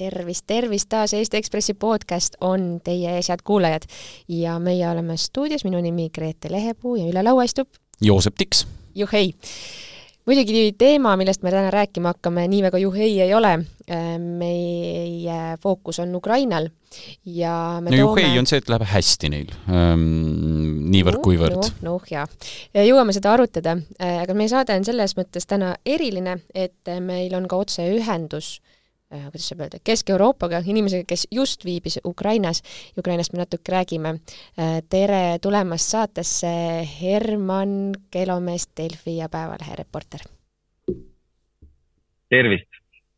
tervist, tervist taas, Eesti Ekspressi podcast on teie ees, head kuulajad. ja meie oleme stuudios, minu nimi Grete Lehepuu ja üle laua istub Joosep Tiks. juhhei! muidugi teema, millest me täna rääkima hakkame, nii väga juhhei ei ole. meie fookus on Ukrainal ja me no toome... juhhei on see, et läheb hästi neil ähm,, niivõrd-kuivõrd no,. noh, jaa. jõuame seda arutada, aga meie saade on selles mõttes täna eriline, et meil on ka otseühendus äh, kuidas saab öelda, Kesk-Euroopaga, inimesega, kes just viibis Ukrainas, Ukrainast me natuke räägime. tere tulemast saatesse, Herman Kelomees, Delfi ja Päevalehe reporter. tervist,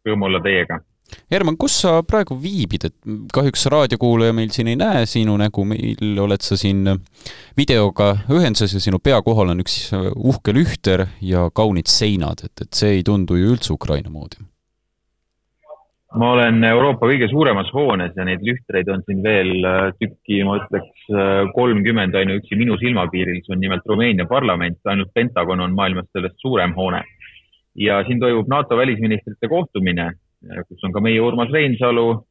rõõm olla teiega. Herman, kus sa praegu viibid, et kahjuks raadiokuulaja meil siin ei näe sinu nägu, meil oled sa siin videoga ühenduses ja sinu pea kohal on üks uhke lühter ja kaunid seinad, et, et see ei tundu ju üldse Ukraina moodi ma olen Euroopa kõige suuremas hoones ja neid lühtreid on siin veel äh, tükki, ma ütleks äh, kolmkümmend ainuüksi minu silmapiiril, see on nimelt Rumeenia parlament, ainult Pentagon on maailmas sellest suurem hoone. ja siin toimub NATO välisministrite kohtumine, äh, kus on ka meie Urmas Reinsalu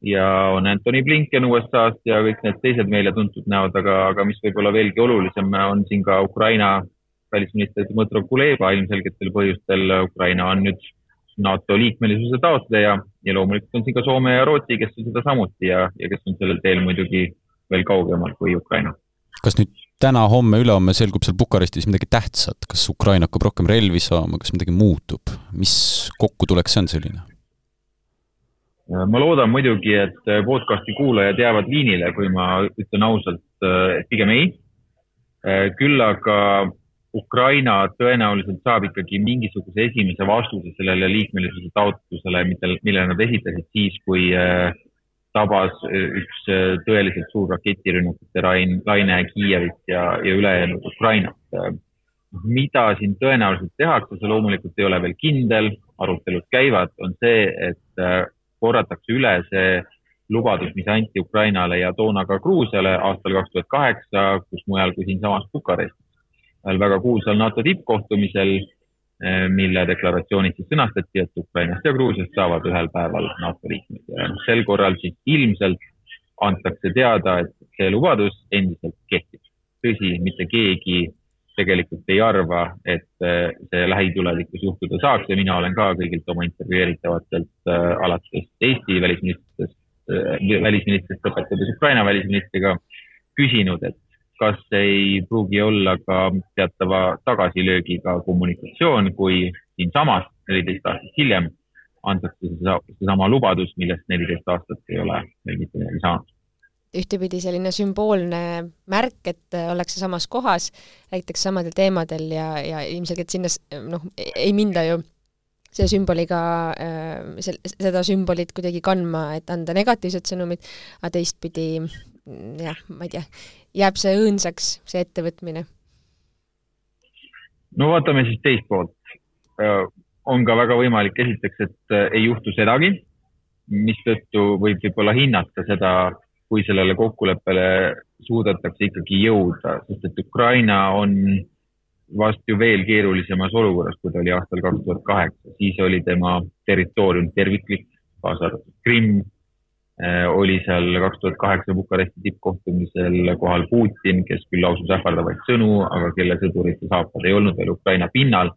ja on Anthony Blinken USA-st ja kõik need teised meile tuntud näod, aga, aga mis võib-olla veelgi olulisem, on siin ka Ukraina välisminister Dmõtro Kuleba ilmselgetel põhjustel. Ukraina on nüüd NATO liikmelisuse taotleja ja loomulikult on siin ka Soome ja Rootsi, kes on seda samuti ja, ja kes on sellel teel muidugi veel kaugemal kui Ukraina. kas nüüd täna, homme, ülehomme selgub seal Bukarestis midagi tähtsat, kas Ukraina hakkab rohkem relvi saama, kas midagi muutub, mis kokkutulek see on selline? ma loodan muidugi, et podcasti kuulajad jäävad liinile, kui ma ütlen ausalt, et pigem ei. küll aga Ukraina tõenäoliselt saab ikkagi mingisuguse esimese vastuse sellele liikmelisuse taotlusele, mille nad esitasid siis, kui äh, tabas äh, üks äh, tõeliselt suur raketirünnakute laine Kiievit ja, ja ülejäänud Ukrainat. mida siin tõenäoliselt tehakse, see loomulikult ei ole veel kindel, arutelud käivad, on see, et korratakse üle see lubadus, mis anti Ukrainale ja toona ka Gruusiale aastal kaks tuhat kaheksa, kus mujal kui siinsamas Bukarestis ühel väga kuulsal NATO tippkohtumisel, eh, mille deklaratsioonis siis sõnastati, et Ukrainast ja Gruusiast saavad ühel päeval NATO liikmed ja noh, sel korral siis ilmselt antakse teada, et see lubadus endiselt kehtib. tõsi, mitte keegi tegelikult ei arva, et eh, see lähitulevikus juhtuda saaks ja mina olen ka kõigilt oma intervjueeritavatelt äh, alates Eesti välisministrist äh,, välisministrist lõpetades Ukraina välisministriga küsinud, et kas ei pruugi olla ka teatava tagasilöögiga kommunikatsioon, kui siinsamas neliteist aastat hiljem antakse seesama lubadus, millest neliteist aastat ei ole veel mitte midagi saanud. Ühtepidi selline sümboolne märk, et ollakse samas kohas, räägitakse samadel teemadel ja, ja ilmselgelt sinna noh, ei minda ju selle sümboliga äh,, seda sümbolit kuidagi kandma, et anda negatiivset sõnumit, aga teistpidi jah, ma ei tea, jääb see õõnsaks, see ettevõtmine? no vaatame siis teist poolt. On ka väga võimalik esiteks, et äh, ei juhtu sedagi, mistõttu võib võib-olla hinnata seda, kui sellele kokkuleppele suudetakse ikkagi jõuda, sest et Ukraina on vast ju veel keerulisemas olukorras, kui ta oli aastal kaks tuhat kaheksa, siis oli tema territoorium terviklik, kaasa arvatud Krimm oli seal kaks tuhat kaheksa Bukaresti tippkohtumisel kohal Putin, kes küll lausus ähvardavaid sõnu, aga kelle sõdurite saapad ei olnud veel Ukraina pinnal.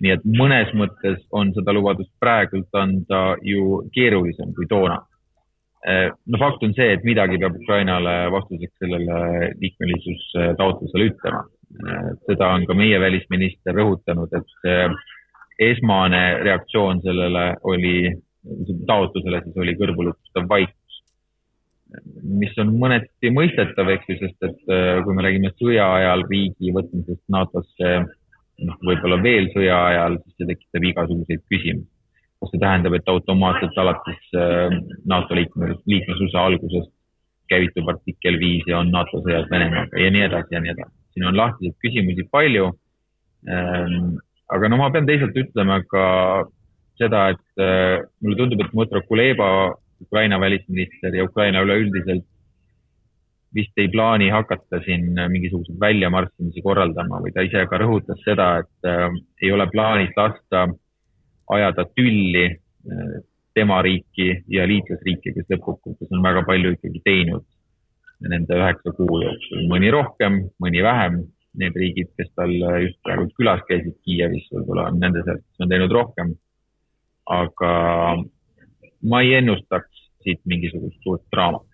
nii et mõnes mõttes on seda lubadust praegult anda ju keerulisem kui toona. Äh, no fakt on see, et midagi peab Ukrainale vastuseks sellele liikmelisustaotlusele ütlema. Äh, seda on ka meie välisminister rõhutanud, et esmane reaktsioon sellele oli taotlusele siis oli kõrvulukustav vaikus. mis on mõneti mõistetav, eks ju, sest et äh, kui me räägime sõja ajal riigi võtmisest NATO-sse, noh, võib-olla veel sõja ajal, siis see tekitab igasuguseid küsimusi. kas see tähendab, et automaatselt alates äh, NATO liikme, liikmesuse algusest käivitub artikkel viis ja on NATO sõjas Venemaaga ja nii edasi ja nii edasi. siin on lahtiseid küsimusi palju. Ähm, aga no ma pean teisalt ütlema ka seda, et äh, mulle tundub, et Dmõtro Kuleba, Ukraina välisminister ja Ukraina üleüldiselt vist ei plaani hakata siin mingisuguseid väljamarssimisi korraldama või ta ise ka rõhutas seda, et äh, ei ole plaanis lasta ajada tülli äh, tema riiki ja liitlasriike, kes lõppkokkuvõttes on väga palju ikkagi teinud nende üheksa kuu jooksul, mõni rohkem, mõni vähem. Need riigid, kes tal just praegu külas käisid Kiievis, võib-olla on nende seas, kes on teinud rohkem. Aga ma ei ennustaks siit mingisugust suurt draamat.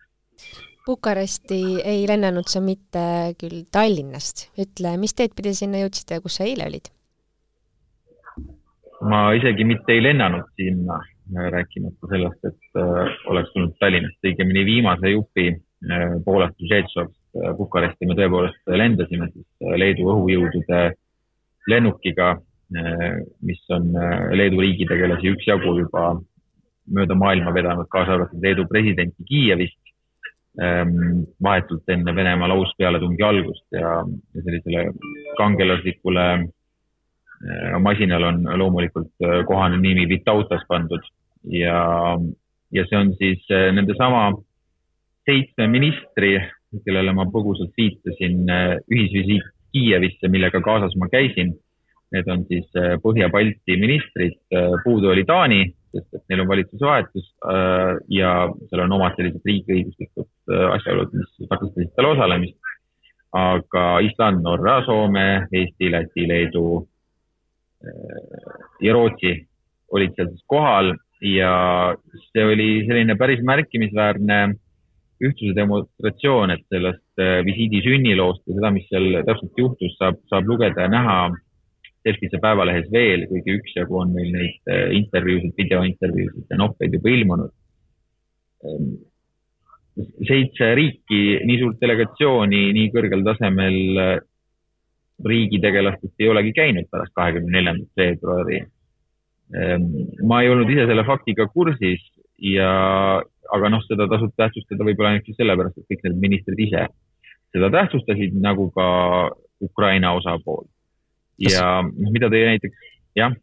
Bukaresti ei lennanud sa mitte küll Tallinnast, ütle, mis teed pidi sinna jõudsid ja kus sa eile olid? ma isegi mitte ei lennanud sinna, rääkimata sellest, et äh, oleks tulnud Tallinnast, õigemini viimase jupi äh, Poolast Žetšovst äh, Bukaresti me tõepoolest lendasime siis äh, Leedu õhujõudude lennukiga äh,, mis on äh, Leedu riigitegelasi üksjagu juba mööda maailma vedanud, kaasa arvatud Leedu presidenti Kiievist ähm, vahetult enne Venemaa lauspealetungi algust ja, ja sellisele kangelaslikule Äh, masinal on loomulikult äh, kohane nimi Vitautas pandud ja, ja see on siis äh, nendesama seitsme ministri, kellele ma põgusalt viitasin, ühisvisiit Kiievisse, millega kaasas ma käisin. Need on siis Põhja-Balti ministrid, puudu oli Taani, sest et neil on valitsusvahetus ja seal on omad sellised riigiõiguslikud asjaolud, mis takistasid tal osalemist. aga Island, Norra, Soome, Eesti, Läti, Leedu ja Rootsi olid seal siis kohal ja see oli selline päris märkimisväärne ühtsuse demonstratsioon, et sellest äh, visiidi sünniloost ja seda, mis seal täpselt juhtus, saab, saab lugeda ja näha Delfise päevalehes veel, kuigi üksjagu on meil neid äh, intervjuusid, videointervjuusid ja nohveid juba ilmunud. Ähm, seitse riiki, nii suurt delegatsiooni nii kõrgel tasemel äh, riigitegelastest ei olegi käinud pärast kahekümne neljandat veebruari. Ehm, ma ei olnud ise selle faktiga kursis ja, aga noh, seda tasub tähtsustada võib-olla ainuüksi sellepärast, et kõik need ministrid ise seda tähtsustasid, nagu ka Ukraina osapool. Ja mida teie näiteks, jah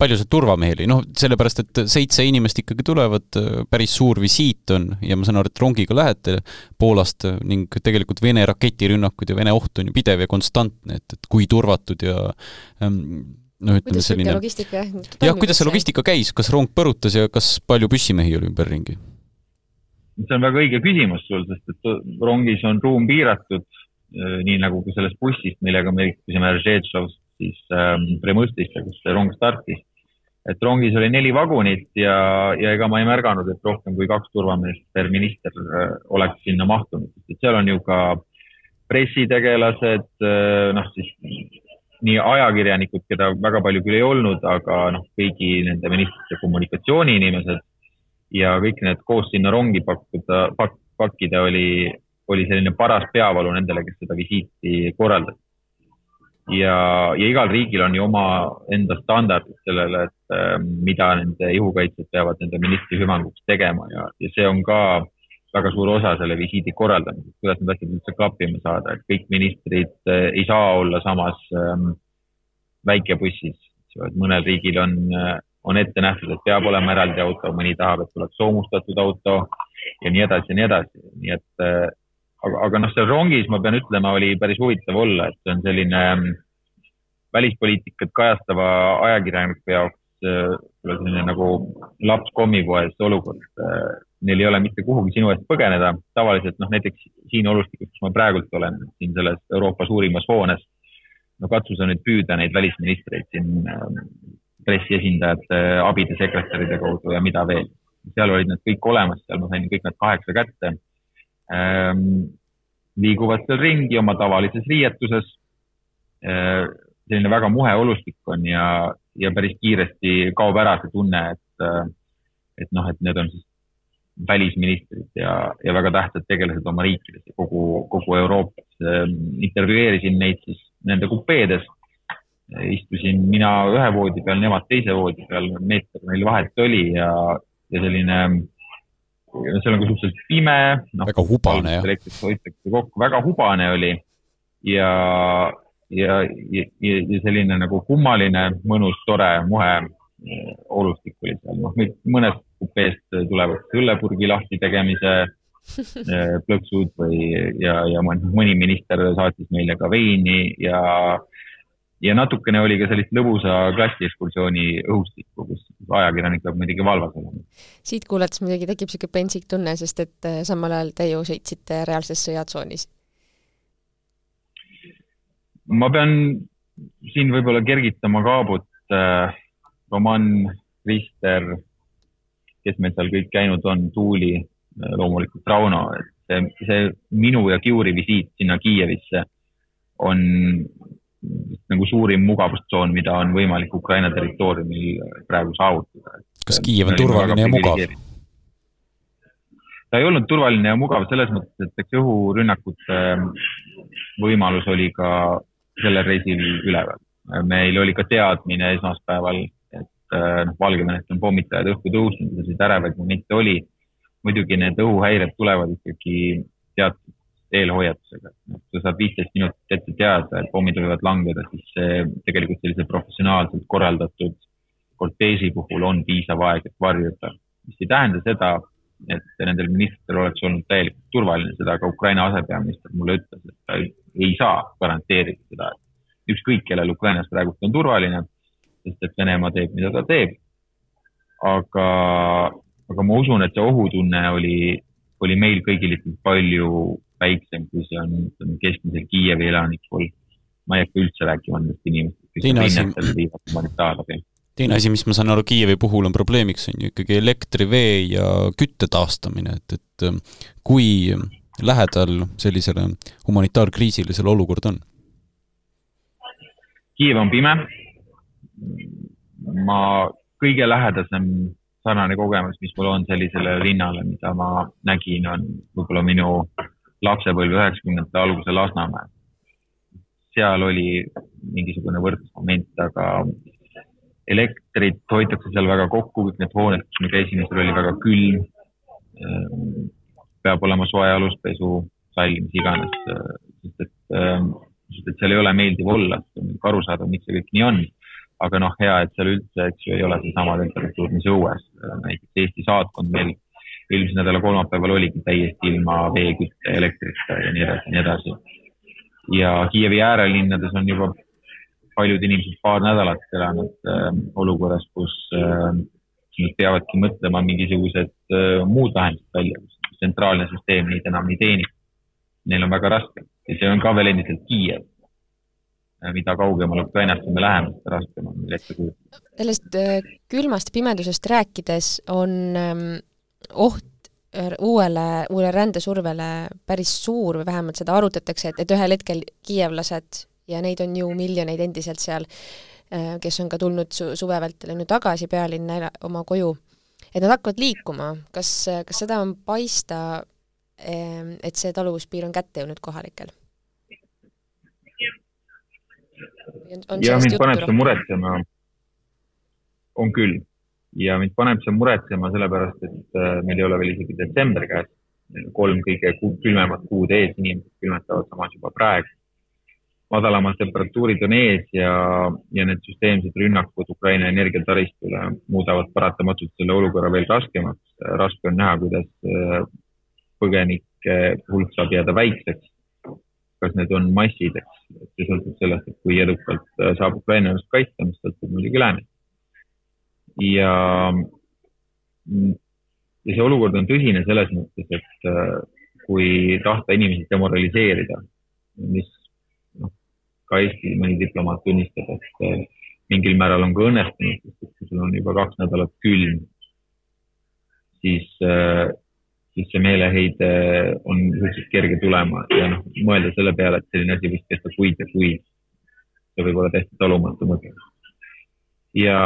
palju see turvamehi oli, noh, sellepärast et seitse inimest ikkagi tulevad, päris suur visiit on ja ma saan aru, et rongiga lähete Poolast ning tegelikult Vene raketirünnakud ja Vene oht on ju pidev ja konstantne, et, et kui turvatud ja ähm, noh, ütleme selline logistika jah? jah, kuidas see logistika käis, kas rong põrutas ja kas palju püssimehi oli ümberringi? see on väga õige küsimus sul, sest et rongis on ruum piiratud, äh, nii nagu ka selles bussis, millega me liikusime Ržetšovst siis ähm, Premõstisse, kus see rong startis. Et rongis oli neli vagunit ja, ja ega ma ei märganud, et rohkem kui kaks turvameest per minister äh, oleks sinna mahtunud, sest seal on ju ka pressitegelased, äh, noh siis nii ajakirjanikud, keda väga palju küll ei olnud, aga noh, kõigi nende ministrite kommunikatsiooniinimesed ja kõik need koos sinna rongi pakkuda, pak-, pakkida oli, oli selline paras peavalu nendele, kes seda visiiti korraldasid ja, ja igal riigil on ju oma enda standardid sellele, et äh, mida nende ihukaitsjad peavad nende ministri hüvanguks tegema. Ja, ja see on ka väga suur osa selle visiidi korraldamisest, kuidas need asjad üldse klappima saada, et kõik ministrid äh, ei saa olla samas ähm, väikebussis, et mõnel riigil on äh,, on ette nähtud, et peab olema eraldi auto, mõni tahab, et tuleks soomustatud auto ja nii edasi ja nii edasi, nii et äh, aga, aga noh, seal rongis ma pean ütlema, oli päris huvitav olla, et see on selline ähm, välispoliitikat kajastava ajakirjaniku jaoks äh, selline nagu laps kommipoes olukord. Äh, neil ei ole mitte kuhugi sinu eest põgeneda, tavaliselt noh, näiteks siin olustikus, kus ma praegult olen, siin selles Euroopa suurimas hoones, no katsu sa nüüd püüda neid välisministreid siin ähm, pressiesindajate, abide, sekretäride kaudu ja mida veel. seal olid nad kõik olemas, seal ma sain kõik nad kaheksa kätte liiguvad seal ringi oma tavalises riietuses. Ehm, selline väga muhe olustik on ja, ja päris kiiresti kaob ära see tunne, et, et noh, et need on siis välisministrid ja, ja väga tähtsad tegelased oma riikides ja kogu, kogu Euroopas. Ehm, intervjueerisin neid siis nende kupeedes. istusin mina ühe voodi peal, nemad teise voodi peal, meeter meil vahet oli ja, ja selline seal on ka suhteliselt pime no,. väga hubane jah. elektrit hoitakse kokku, väga hubane oli ja, ja, ja, ja selline nagu kummaline, mõnus, tore, muhe eh, olustik oli seal, noh, mõnest kupeest tulevad õllepurgi lahti tegemise eh, plõksud või, ja, ja mõni minister saatis meile ka veini ja ja natukene oli ka sellist lõbusa klassiekskursiooni õhustikku, kus ajakirjanik peab muidugi valvas olema. siit kuulates muidugi tekib niisugune pentsik tunne, sest et äh, samal ajal te ju sõitsite reaalses sõjatsoonis. ma pean siin võib-olla kergitama kaabut äh, Roman, Krister, kes meil seal kõik käinud on, Tuuli, äh, loomulikult Rauno, et see, see minu ja Kiuri visiit sinna Kiievisse on nagu suurim mugavustsoon, mida on võimalik Ukraina territooriumil praegu saavutada. kas Kiiev on turvaline ja mugav? ta ei olnud turvaline ja mugav selles mõttes, et eks õhurünnakute ähm, võimalus oli ka sellel reisil üleval. meil oli ka teadmine esmaspäeval, et äh, noh, Valgevenest on pommitajad õhku tõusnud, selliseid ärevaid momente oli. muidugi need õhuhäired tulevad ikkagi teatud eelhoiatusega. sa saad viisteist minutit ette teada, et pommid võivad langeda, siis tegelikult sellise professionaalselt korraldatud korteesi puhul on piisav aeg, et varjuda. mis ei tähenda seda, et nendel ministritel oleks olnud täielikult turvaline, seda ka Ukraina asepeaminister mulle ütles, et ta ei, saa garanteerida seda, et ükskõik, kellel Ukrainas praegu on turvaline, sest et Venemaa teeb, mida ta teeb. aga, aga ma usun, et see ohutunne oli, oli meil kõigil ikkagi palju väiksem, kui see on ütleme keskmisel Kiievi elanikul. ma ei hakka üldse rääkima nendest inimestest, kes linnadel viivad humanitaarabi. teine asi, mis ma saan aru, Kiievi puhul on probleemiks, on ju ikkagi elektri, vee ja kütte taastamine, et, et ähm, kui lähedal sellisele humanitaarkriisile seal olukord on? Kiiev on pime. ma kõige lähedasem sarnane kogemus, mis mul on sellisele linnale, mida ma nägin, on võib-olla minu lapsepõlve üheksakümnendate alguse Lasnamäel. seal oli mingisugune võrdlusmoment, aga elektrit hoitakse seal väga kokku, kõik need hooned, kus me käisime, seal oli väga külm. peab olema soe aluspesu, sall, mis iganes, sest et, sest et seal ei ole meeldiv olla, aru saada, miks see kõik nii on. aga noh, hea, et seal üldse, eks ju, ei ole seesama temperatuur, mis õues. näiteks Eesti saatkond meil eelmise nädala kolmapäeval oligi täiesti ilma veekütte, elektrita ja nii edasi ja nii edasi. ja Kiievi äärelinnades on juba paljud inimesed paar nädalat elanud äh, olukorras, kus äh, nad peavadki mõtlema mingisugused äh, muud lahendused välja, tsentraalne süsteem neid enam ei teeni. Neil on väga raske ja see on ka veel endiselt Kiiev. mida kaugemale Ukrainast me läheme, seda raskem on meil ette kujutada. sellest äh, külmast pimedusest rääkides on ähm, oht äh, uuele, uuele rändesurvele päris suur või vähemalt seda arutatakse, et, et ühel hetkel kiievlased ja neid on ju miljoneid endiselt seal, äh, kes on ka tulnud su-, suve vältel on ju tagasi pealinna oma koju, et nad hakkavad liikuma, kas, kas seda on paista, ähm, et see taluvuspiir on kätte jõudnud kohalikel? ja mind paneb see muretsema, on küll, ja mind paneb see muretsema sellepärast, et äh, meil ei ole veel isegi detsember käes. kolm kõige külmemat kuud ees, inimesed külmetavad samas juba praegu. madalamad temperatuurid on ees ja, ja need süsteemsed rünnakud Ukraina energiataristule muudavad paratamatult selle olukorra veel raskemaks. raske on näha, kuidas äh, põgenike hulk saab jääda väikseks. kas need on massid, eks, see sõltub sellest, et kui edukalt äh, saab Ukraina ennast kaitsta, mis sõltub muidugi läänest ja, ja see olukord on tõsine selles mõttes, et äh, kui tahta inimesi demoraliseerida, mis noh, ka Eesti mõni diplomaat tunnistab, et äh, mingil määral on ka õnnestunud, sest kui sul on juba kaks nädalat külm, siis, äh, siis see meeleheide on suhteliselt kerge tulema ja noh, mõelda selle peale, et selline asi võiks kesta kuid ja kuid. see võib olla täiesti talumatu mõte. ja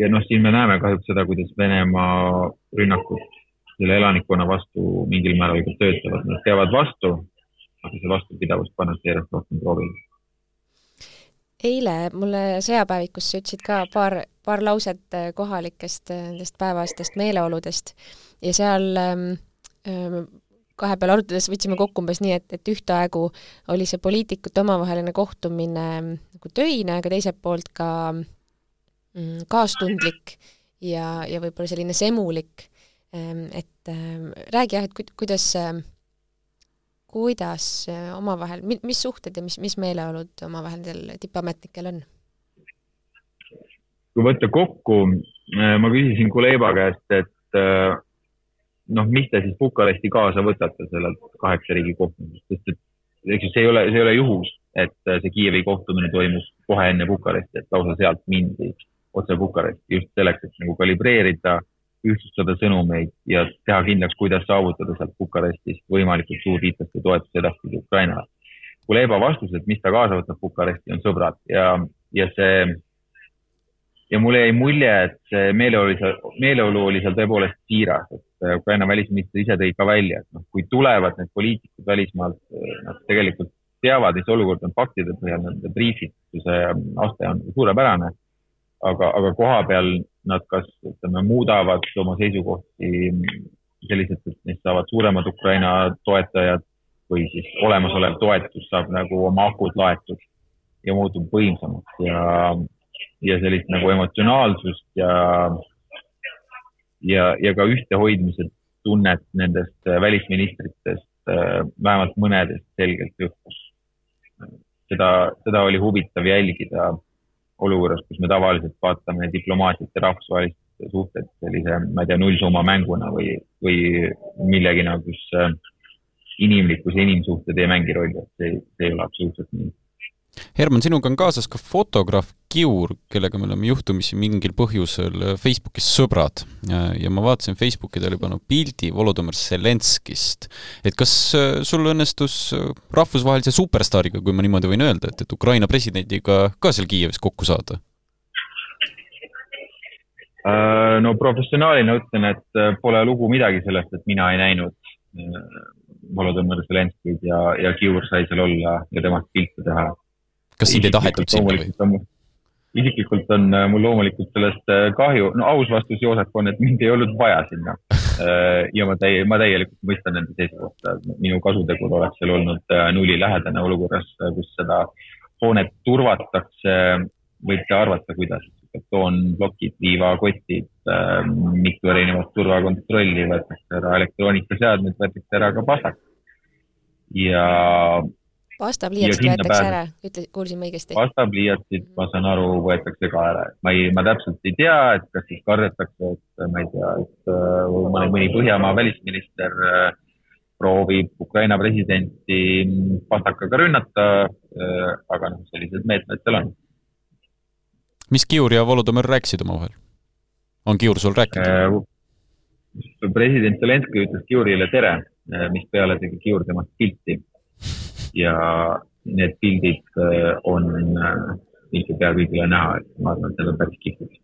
ja noh, siin me näeme kahjuks seda, kuidas Venemaa rünnakud selle elanikkonna vastu mingil määral ka töötavad, nad peavad vastu, aga see vastupidavus pannakse järjest rohkem proovile. eile mulle sõjapäevikus sa ütlesid ka paar, paar lauset kohalikest nendest päevastest meeleoludest ja seal ähm, kahe peale arutades võtsime kokku umbes nii, et, et ühtaegu oli see poliitikute omavaheline kohtumine nagu töine, aga teiselt poolt ka mm, kaastundlik ja, ja võib-olla selline semulik, et äh, räägi jah, et ku-, kuidas, kuidas omavahel, mis suhted ja mis, mis meeleolud omavahel nendel tippametnikel on? kui võtta kokku, ma küsisin Kuleba käest, et noh, mis te siis Bukaresti kaasa võtate sellelt kaheksa riigi kohtumisest, sest et eks ju, see ei ole, see ei ole juhus, et see Kiievi kohtumine toimus kohe enne Bukaresti, et lausa sealt mindi otse Bukaresti just selleks, et nagu kalibreerida, ühtsustada sõnumeid ja teha kindlaks, kuidas saavutada sealt Bukarestist võimalikult suur liitlaste toetus edaspidi Ukrainale. Kuleba vastus, et mis ta kaasa võtab Bukaresti, on sõbrad ja, ja see ja mulle jäi mulje, et see meeleolu meeleolu oli seal tõepoolest siiras, et Ukraina välisminister ise tõi ka välja, et noh, kui tulevad need poliitikud välismaalt, nad tegelikult teavad, mis olukord on faktide põhjal, nende briifituse aste on suurepärane aga, aga koha peal nad kas ütleme, muudavad oma seisukohti selliselt, et neist saavad suuremad Ukraina toetajad või siis olemasolev toetus saab nagu oma akud laetud ja muutub võimsamaks ja, ja sellist nagu emotsionaalsust ja, ja, ja ka ühtehoidmise tunnet nendest välisministritest vähemalt mõnedest selgelt õhkus. seda, seda oli huvitav jälgida olukorras, kus me tavaliselt vaatame diplomaatiat ja rahvusvahelist suhted sellise, ma ei tea, nullsumma mänguna või, või millegina, kus äh, inimlikkus ja inimsuhted ei mängi rolli, et see, see ei ole absoluutselt nii Herman, sinuga on kaasas ka fotograaf Kiur, kellega me oleme juhtumisi mingil põhjusel Facebookis sõbrad ja ma vaatasin Facebooki, ta oli pannud pildi Volodõmõr Zelenskist. et kas äh, sul õnnestus äh, rahvusvahelise superstaariga, kui ma niimoodi võin öelda, et, et Ukraina presidendiga ka seal Kiievis kokku saada? Äh, no professionaalina ütlen, et pole lugu midagi sellest, et mina ei näinud Volodõmõr Zelenskit ja, ja Kiur sai seal olla ja temast pilte teha kas sind ei tahetud sinna või? isiklikult on äh, mul loomulikult sellest äh, kahju, no aus vastus, Joosep, on, et mind ei olnud vaja sinna. Äh, ja ma täie, ma täielikult mõistan nende seisukohta, minu kasutegur oleks seal olnud nullilähedane olukorras, kus seda hoonet turvatakse, võite arvata, kuidas. betoonplokid, liivakotid, mitu erinevat turvakontrolli, võetakse ära elektroonikaseadmed, võetakse ära ka pasak. ja pastapliiatsid võetakse ära, ütle, kuulsin ma õigesti? pastapliiatsid, ma saan aru, võetakse ka ära, et ma ei, ma täpselt ei tea, et kas siis kardetakse, et ma ei tea, et äh, mõni, mõni Põhjamaa välisminister äh, proovib Ukraina presidenti pastakaga rünnata, äh, aga noh, sellised meetmed seal on. mis Kiur ja Volodõmõr rääkisid omavahel? on Kiur sul rääkinud? president Zelenskõi ütles Kiurile tere, mispeale tegi Kiur temast pilti ja need pildid äh, on äh, pea kõigile näha, et ma arvan, et need on päris kihvtid.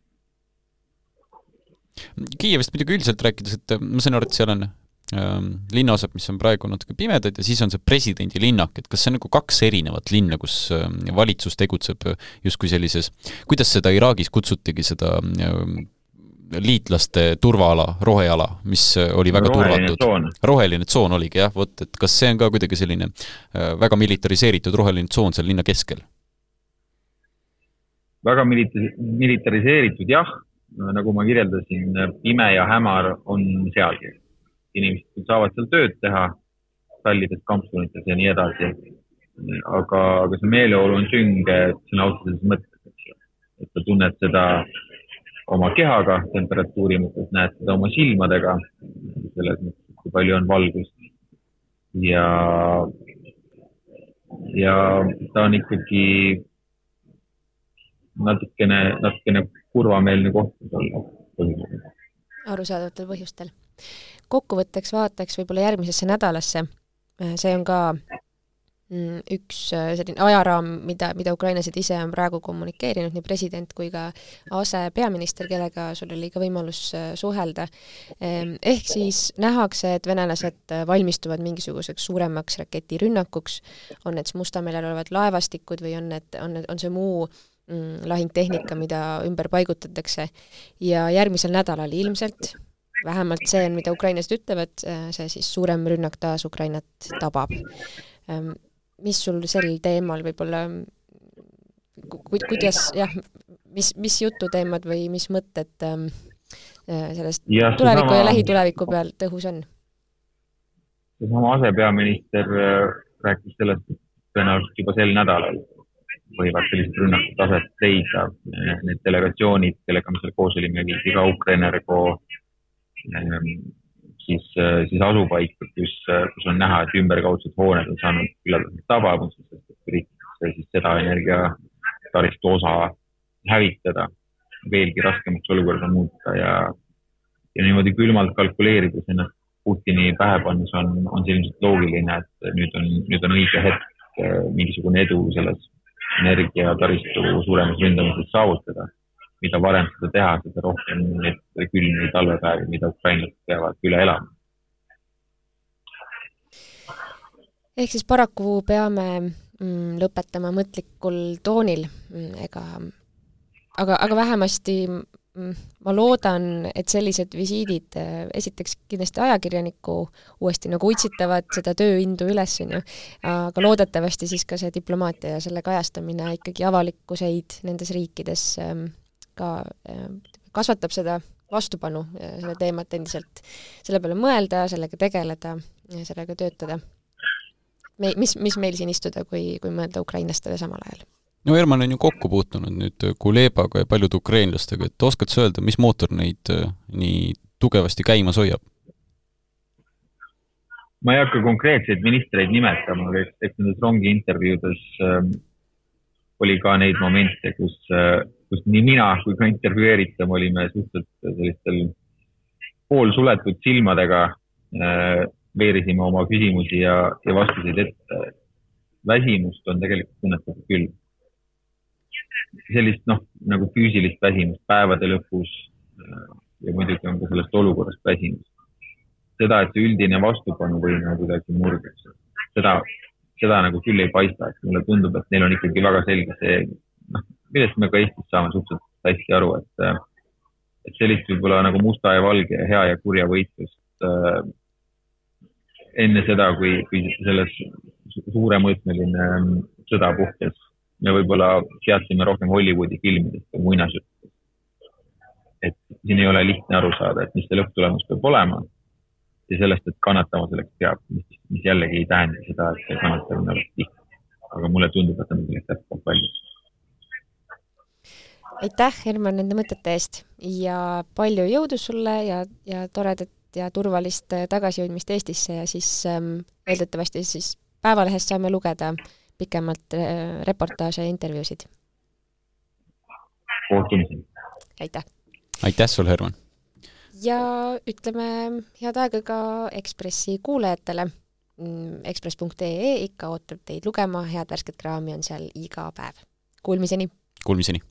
Kiievist muidugi üldiselt rääkides, et äh, ma sain aru, et seal on ähm, linnaosad, mis on praegu natuke pimedad ja siis on see presidendi linnak, et kas see on nagu kaks erinevat linna, kus ähm, valitsus tegutseb justkui sellises, kuidas seda Iraagis kutsutigi, seda ähm, liitlaste turvaala, roheala, mis äh, oli väga roheline turvatud. roheline tsoon oligi jah, vot, et kas see on ka kuidagi selline äh, väga militariseeritud roheline tsoon seal linna keskel? väga milita-, militariseeritud jah, nagu ma kirjeldasin, pime ja hämar on sealgi. inimesed saavad seal tööd teha, tallides, kampsunites ja nii edasi. aga, aga see meeleolu on sünge sõna otseses mõttes, eks ju. et sa tunned seda oma kehaga temperatuuri mõttes, näed seda oma silmadega, selles mõttes, kui palju on valgust. ja, ja ta on ikkagi natukene, natukene kurvameelne koht, olla põhimõtteliselt. arusaadavatel põhjustel. kokkuvõtteks vaataks võib-olla järgmisesse nädalasse. see on ka üks äh, selline ajaraam, mida, mida ukrainlased ise on praegu kommunikeerinud, nii president kui ka asepeaminister, kellega sul oli ka võimalus äh, suhelda. Ehm, ehk siis nähakse, et venelased äh, valmistuvad mingisuguseks suuremaks raketirünnakuks, on need siis Musta merel olevad laevastikud või on need, on need, on see muu mm, lahingtehnika, mida ümber paigutatakse. Ja järgmisel nädalal ilmselt vähemalt see on, mida ukrainlased ütlevad, see siis suurem rünnak taas Ukrainat tabab. Ehm, mis sul sel teemal võib-olla ku-, kuidas jah, mis, mis jututeemad või mis mõtted ähm, äh, sellest ja, tuleviku sama, ja lähituleviku pealt õhus on? seesama asepeaminister rääkis sellest, et tõenäoliselt juba sel nädalal võivad sellised rünnakud aset leida. Need delegatsioonid, kellega me seal koos olime, viidi ka Ukrenergo ehm, siis, siis asupaika, kus, kus on näha, et ümberkaudsed hooned on saanud küllaldaselt tabamuse, sest üritatakse siis seda energiataristu osa hävitada, veelgi raskemaks olukorda muuta ja, ja niimoodi külmalt kalkuleerides ennast Putini pähe pannes on, on see ilmselt loogiline, et nüüd on, nüüd on õige hetk mingisugune edu selles energiataristu suuremas ründamises saavutada. Mida varem seda teha, seda rohkem neid külmi talvepäevi, mida ukrainlased peavad üle elama. ehk siis paraku peame mm, lõpetama mõtlikul toonil, mm, ega aga, aga vähemasti Mm, ma loodan, et sellised visiidid äh, esiteks kindlasti ajakirjanikku uuesti nagu utsitavad seda tööindu üles, on ju, aga loodetavasti siis ka see diplomaatia ja selle kajastamine ikkagi avalikkuseid nendes riikides ähm, ka äh, kasvatab seda vastupanu äh, selle teemat endiselt, selle peale mõelda, sellega tegeleda, sellega töötada. me, mis, mis meil siin istuda, kui, kui mõelda ukrainlastele samal ajal no Herman on ju kokku puutunud nüüd Kulebaga ja paljude ukrainlastega, et oskad sa öelda, mis mootor neid äh, nii tugevasti käimas hoiab? ma ei hakka konkreetseid ministreid nimetama, aga eks, nendes rongi intervjuudes ähm, oli ka neid momente, kus äh,, kus nii mina kui ka intervjueeritav olime suhteliselt sellistel poolsuletud silmadega äh,, veerisime oma küsimusi ja, ja vastuseid ette. väsimust on tegelikult tunnetatud küll sellist noh, nagu füüsilist väsimust päevade lõpus äh, ja muidugi on ka sellest olukorrast väsimus. seda, et see üldine vastupanuvõime kuidagi murdeks, seda, seda nagu küll ei paista, et mulle tundub, et neil on ikkagi väga selge see, noh, millest me ka Eestis saame suhteliselt hästi aru, et, äh, et sellist võib-olla nagu musta ja valge, hea ja kurja võitlust äh, enne seda, kui, kui selles suuremõõtmeline sõda puhkes me võib-olla teadsime rohkem Hollywoodi filmidest või muinasjuttudest. et siin ei ole lihtne aru saada, et mis see lõpptulemus peab olema ja sellest, et kannatama selleks peab, mis, mis jällegi ei tähenda seda, et see kannatamine oleks lihtne. aga mulle tundub, et on selleks jätkuvalt valmis. Aitäh, Herman, nende mõtete eest ja palju jõudu sulle ja, ja toredat ja turvalist tagasijõudmist Eestisse ja siis ähm, eeldatavasti siis Päevalehest saame lugeda äh, pikemalt äh, reportaaže ja intervjuusid. kohtumiseni! aitäh! aitäh sulle, Herman! ja ütleme head aega ka Ekspressi kuulajatele. Mm, Ekspress.ee ikka ootab teid lugema, head värsket kraami on seal iga päev. Kuulmiseni! Kuulmiseni!